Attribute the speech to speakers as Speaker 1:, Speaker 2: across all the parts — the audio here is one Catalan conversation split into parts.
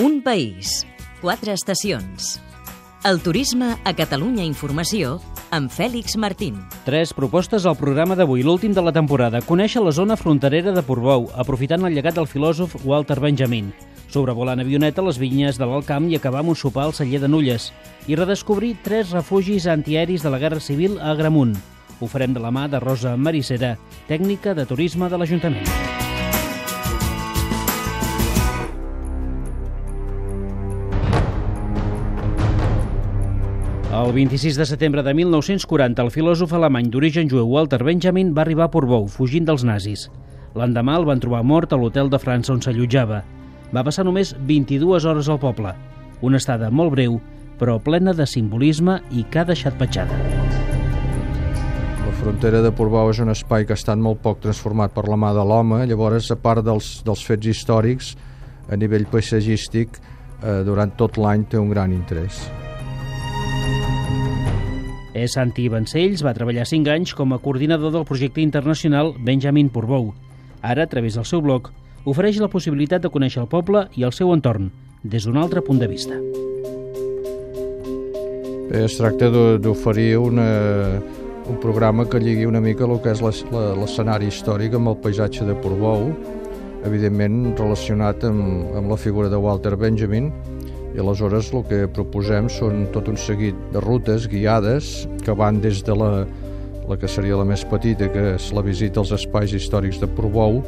Speaker 1: Un país, quatre estacions. El turisme a Catalunya Informació amb Fèlix Martín.
Speaker 2: Tres propostes al programa d'avui, l'últim de la temporada. Conèixer la zona fronterera de Portbou, aprofitant el llegat del filòsof Walter Benjamin. Sobrevolant avioneta les vinyes de l'Alcamp i acabar amb un sopar al celler de Nulles. I redescobrir tres refugis antiaeris de la Guerra Civil a Agramunt. Ho farem de la mà de Rosa Maricera, tècnica de turisme de l'Ajuntament. El 26 de setembre de 1940, el filòsof alemany d'origen jueu Walter Benjamin va arribar a Portbou, fugint dels nazis. L'endemà el van trobar mort a l'hotel de França on s'allotjava. Va passar només 22 hores al poble. Una estada molt breu, però plena de simbolisme i que ha deixat petjada.
Speaker 3: La frontera de Portbou és un espai que ha estat molt poc transformat per la mà de l'home, llavors, a part dels, dels fets històrics, a nivell paisatgístic, eh, durant tot l'any té un gran interès.
Speaker 2: És Santi Vancells, va treballar 5 anys com a coordinador del projecte internacional Benjamin Portbou. Ara, a través del seu blog, ofereix la possibilitat de conèixer el poble i el seu entorn des d'un altre punt de vista.
Speaker 3: Es tracta d'oferir una, un programa que lligui una mica el que és l'escenari històric amb el paisatge de Portbou, evidentment relacionat amb, amb la figura de Walter Benjamin, i aleshores el que proposem són tot un seguit de rutes guiades que van des de la, la que seria la més petita, que és la visita als espais històrics de Portbou,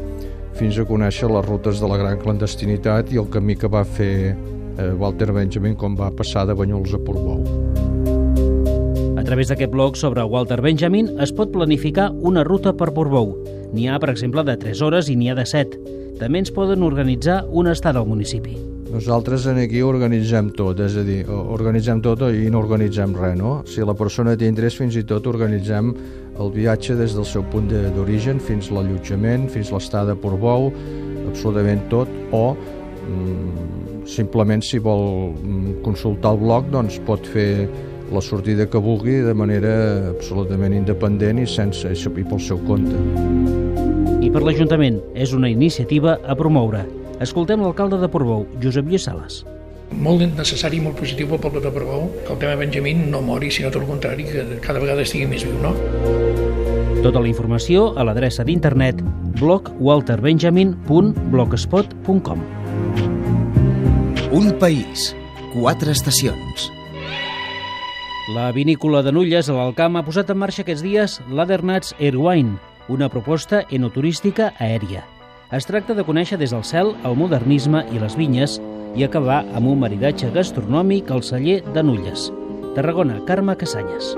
Speaker 3: fins a conèixer les rutes de la gran clandestinitat i el camí que va fer eh, Walter Benjamin quan va passar de Banyuls a Portbou.
Speaker 2: A través d'aquest blog sobre Walter Benjamin es pot planificar una ruta per Portbou. N'hi ha, per exemple, de 3 hores i n'hi ha de 7. També ens poden organitzar una estada al municipi.
Speaker 3: Nosaltres en aquí organitzem tot, és a dir, organitzem tot i no organitzem res, no? Si la persona té interès, fins i tot organitzem el viatge des del seu punt d'origen fins l'allotjament, fins l'estada a Portbou, absolutament tot, o mm, simplement si vol mm, consultar el blog, doncs pot fer la sortida que vulgui de manera absolutament independent i sense i pel seu compte.
Speaker 2: I per l'Ajuntament és una iniciativa a promoure. Escoltem l'alcalde de Portbou, Josep Lluís Sales.
Speaker 4: Molt necessari i molt positiu pel poble de Portbou que el tema Benjamín no mori, sinó tot el contrari, que cada vegada estigui més viu, no?
Speaker 2: Tota la informació a l'adreça d'internet blogwalterbenjamin.blogspot.com
Speaker 5: Un país, quatre estacions.
Speaker 2: La vinícola de Nulles, a l'Alcamp, ha posat en marxa aquests dies l'Adernats Airwine, una proposta enoturística aèria. Es tracta de conèixer des del cel el modernisme i les vinyes i acabar amb un maridatge gastronòmic al celler de Nulles. Tarragona, Carme Casanyes.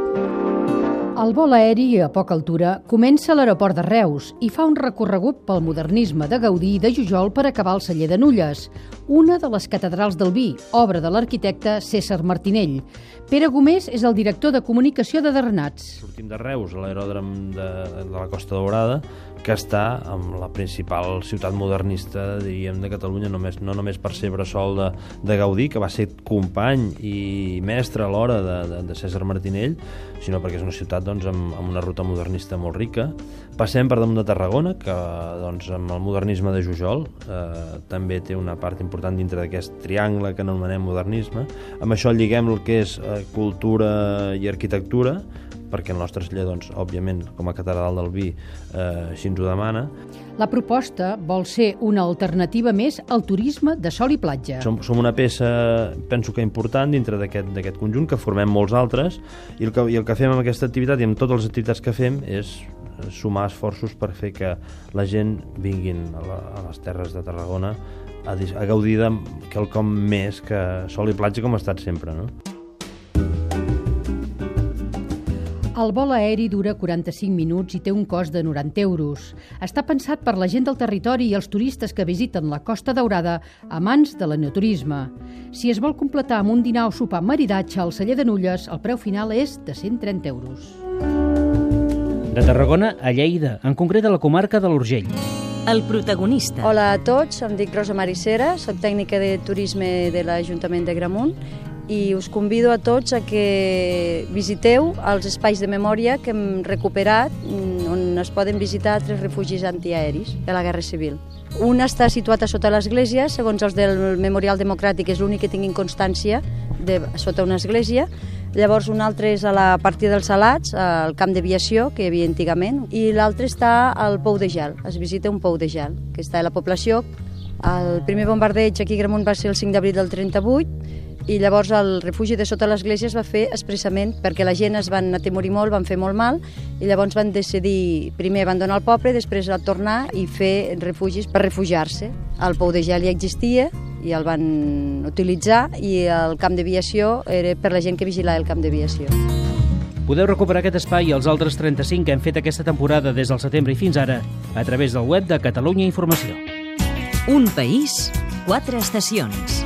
Speaker 6: El vol aeri a poca altura comença a l'aeroport de Reus i fa un recorregut pel modernisme de Gaudí i de Jujol per acabar al celler de Nulles, una de les catedrals del vi, obra de l'arquitecte César Martinell. Pere Gomés és el director de comunicació de Dernats.
Speaker 7: Sortim de Reus, a l'aeròdrom de, de la Costa Daurada, que està amb la principal ciutat modernista, diríem, de Catalunya, només, no només per ser bressol de, de Gaudí, que va ser company i mestre alhora de, de, de César Martinell, sinó perquè és una ciutat doncs, amb, amb una ruta modernista molt rica. Passem per damunt de Tarragona, que doncs, amb el modernisme de Jujol eh, també té una part important dintre d'aquest triangle que anomenem modernisme. Amb això lliguem el que és eh, cultura i arquitectura, perquè el nostre celler, doncs, òbviament, com a catedral del vi, eh, així ens ho demana.
Speaker 6: La proposta vol ser una alternativa més al turisme de sol i platja.
Speaker 7: Som, som una peça, penso que important, dintre d'aquest conjunt, que formem molts altres, i el, que, i el que fem amb aquesta activitat i amb totes les activitats que fem és sumar esforços per fer que la gent vinguin a, la, a les terres de Tarragona a, a gaudir de quelcom més que sol i platja com ha estat sempre, no?
Speaker 6: El vol aeri dura 45 minuts i té un cost de 90 euros. Està pensat per la gent del territori i els turistes que visiten la Costa Daurada amants de l'enoturisme. Si es vol completar amb un dinar o sopar maridatge al celler de Nulles, el preu final és de 130 euros.
Speaker 2: De Tarragona a Lleida, en concret a la comarca de l'Urgell.
Speaker 1: El protagonista.
Speaker 8: Hola a tots, em dic Rosa Maricera, soc tècnica de turisme de l'Ajuntament de Gramunt i us convido a tots a que visiteu els espais de memòria que hem recuperat, mm, on es poden visitar tres refugis antiaeris de la Guerra Civil. Un està situat a sota l'església, segons els del Memorial Democràtic, és l'únic que tinguin constància de, sota una església. Llavors un altre és a la partida dels Salats, al camp d'aviació que hi havia antigament, i l'altre està al Pou de Gel, es visita un pou de gel, que està a la població. El primer bombardeig aquí a Gramunt va ser el 5 d'abril del 38, i llavors el refugi de sota l'església es va fer expressament perquè la gent es van atemorir molt, van fer molt mal, i llavors van decidir, primer abandonar el poble, després a tornar i fer refugis per refugiar-se. El pou de gel ja existia, i el van utilitzar i el camp d'aviació era per la gent que vigilava el camp d'aviació.
Speaker 2: Podeu recuperar aquest espai i els altres 35 que hem fet aquesta temporada des del setembre i fins ara a través del web de Catalunya Informació.
Speaker 1: Un país, quatre estacions.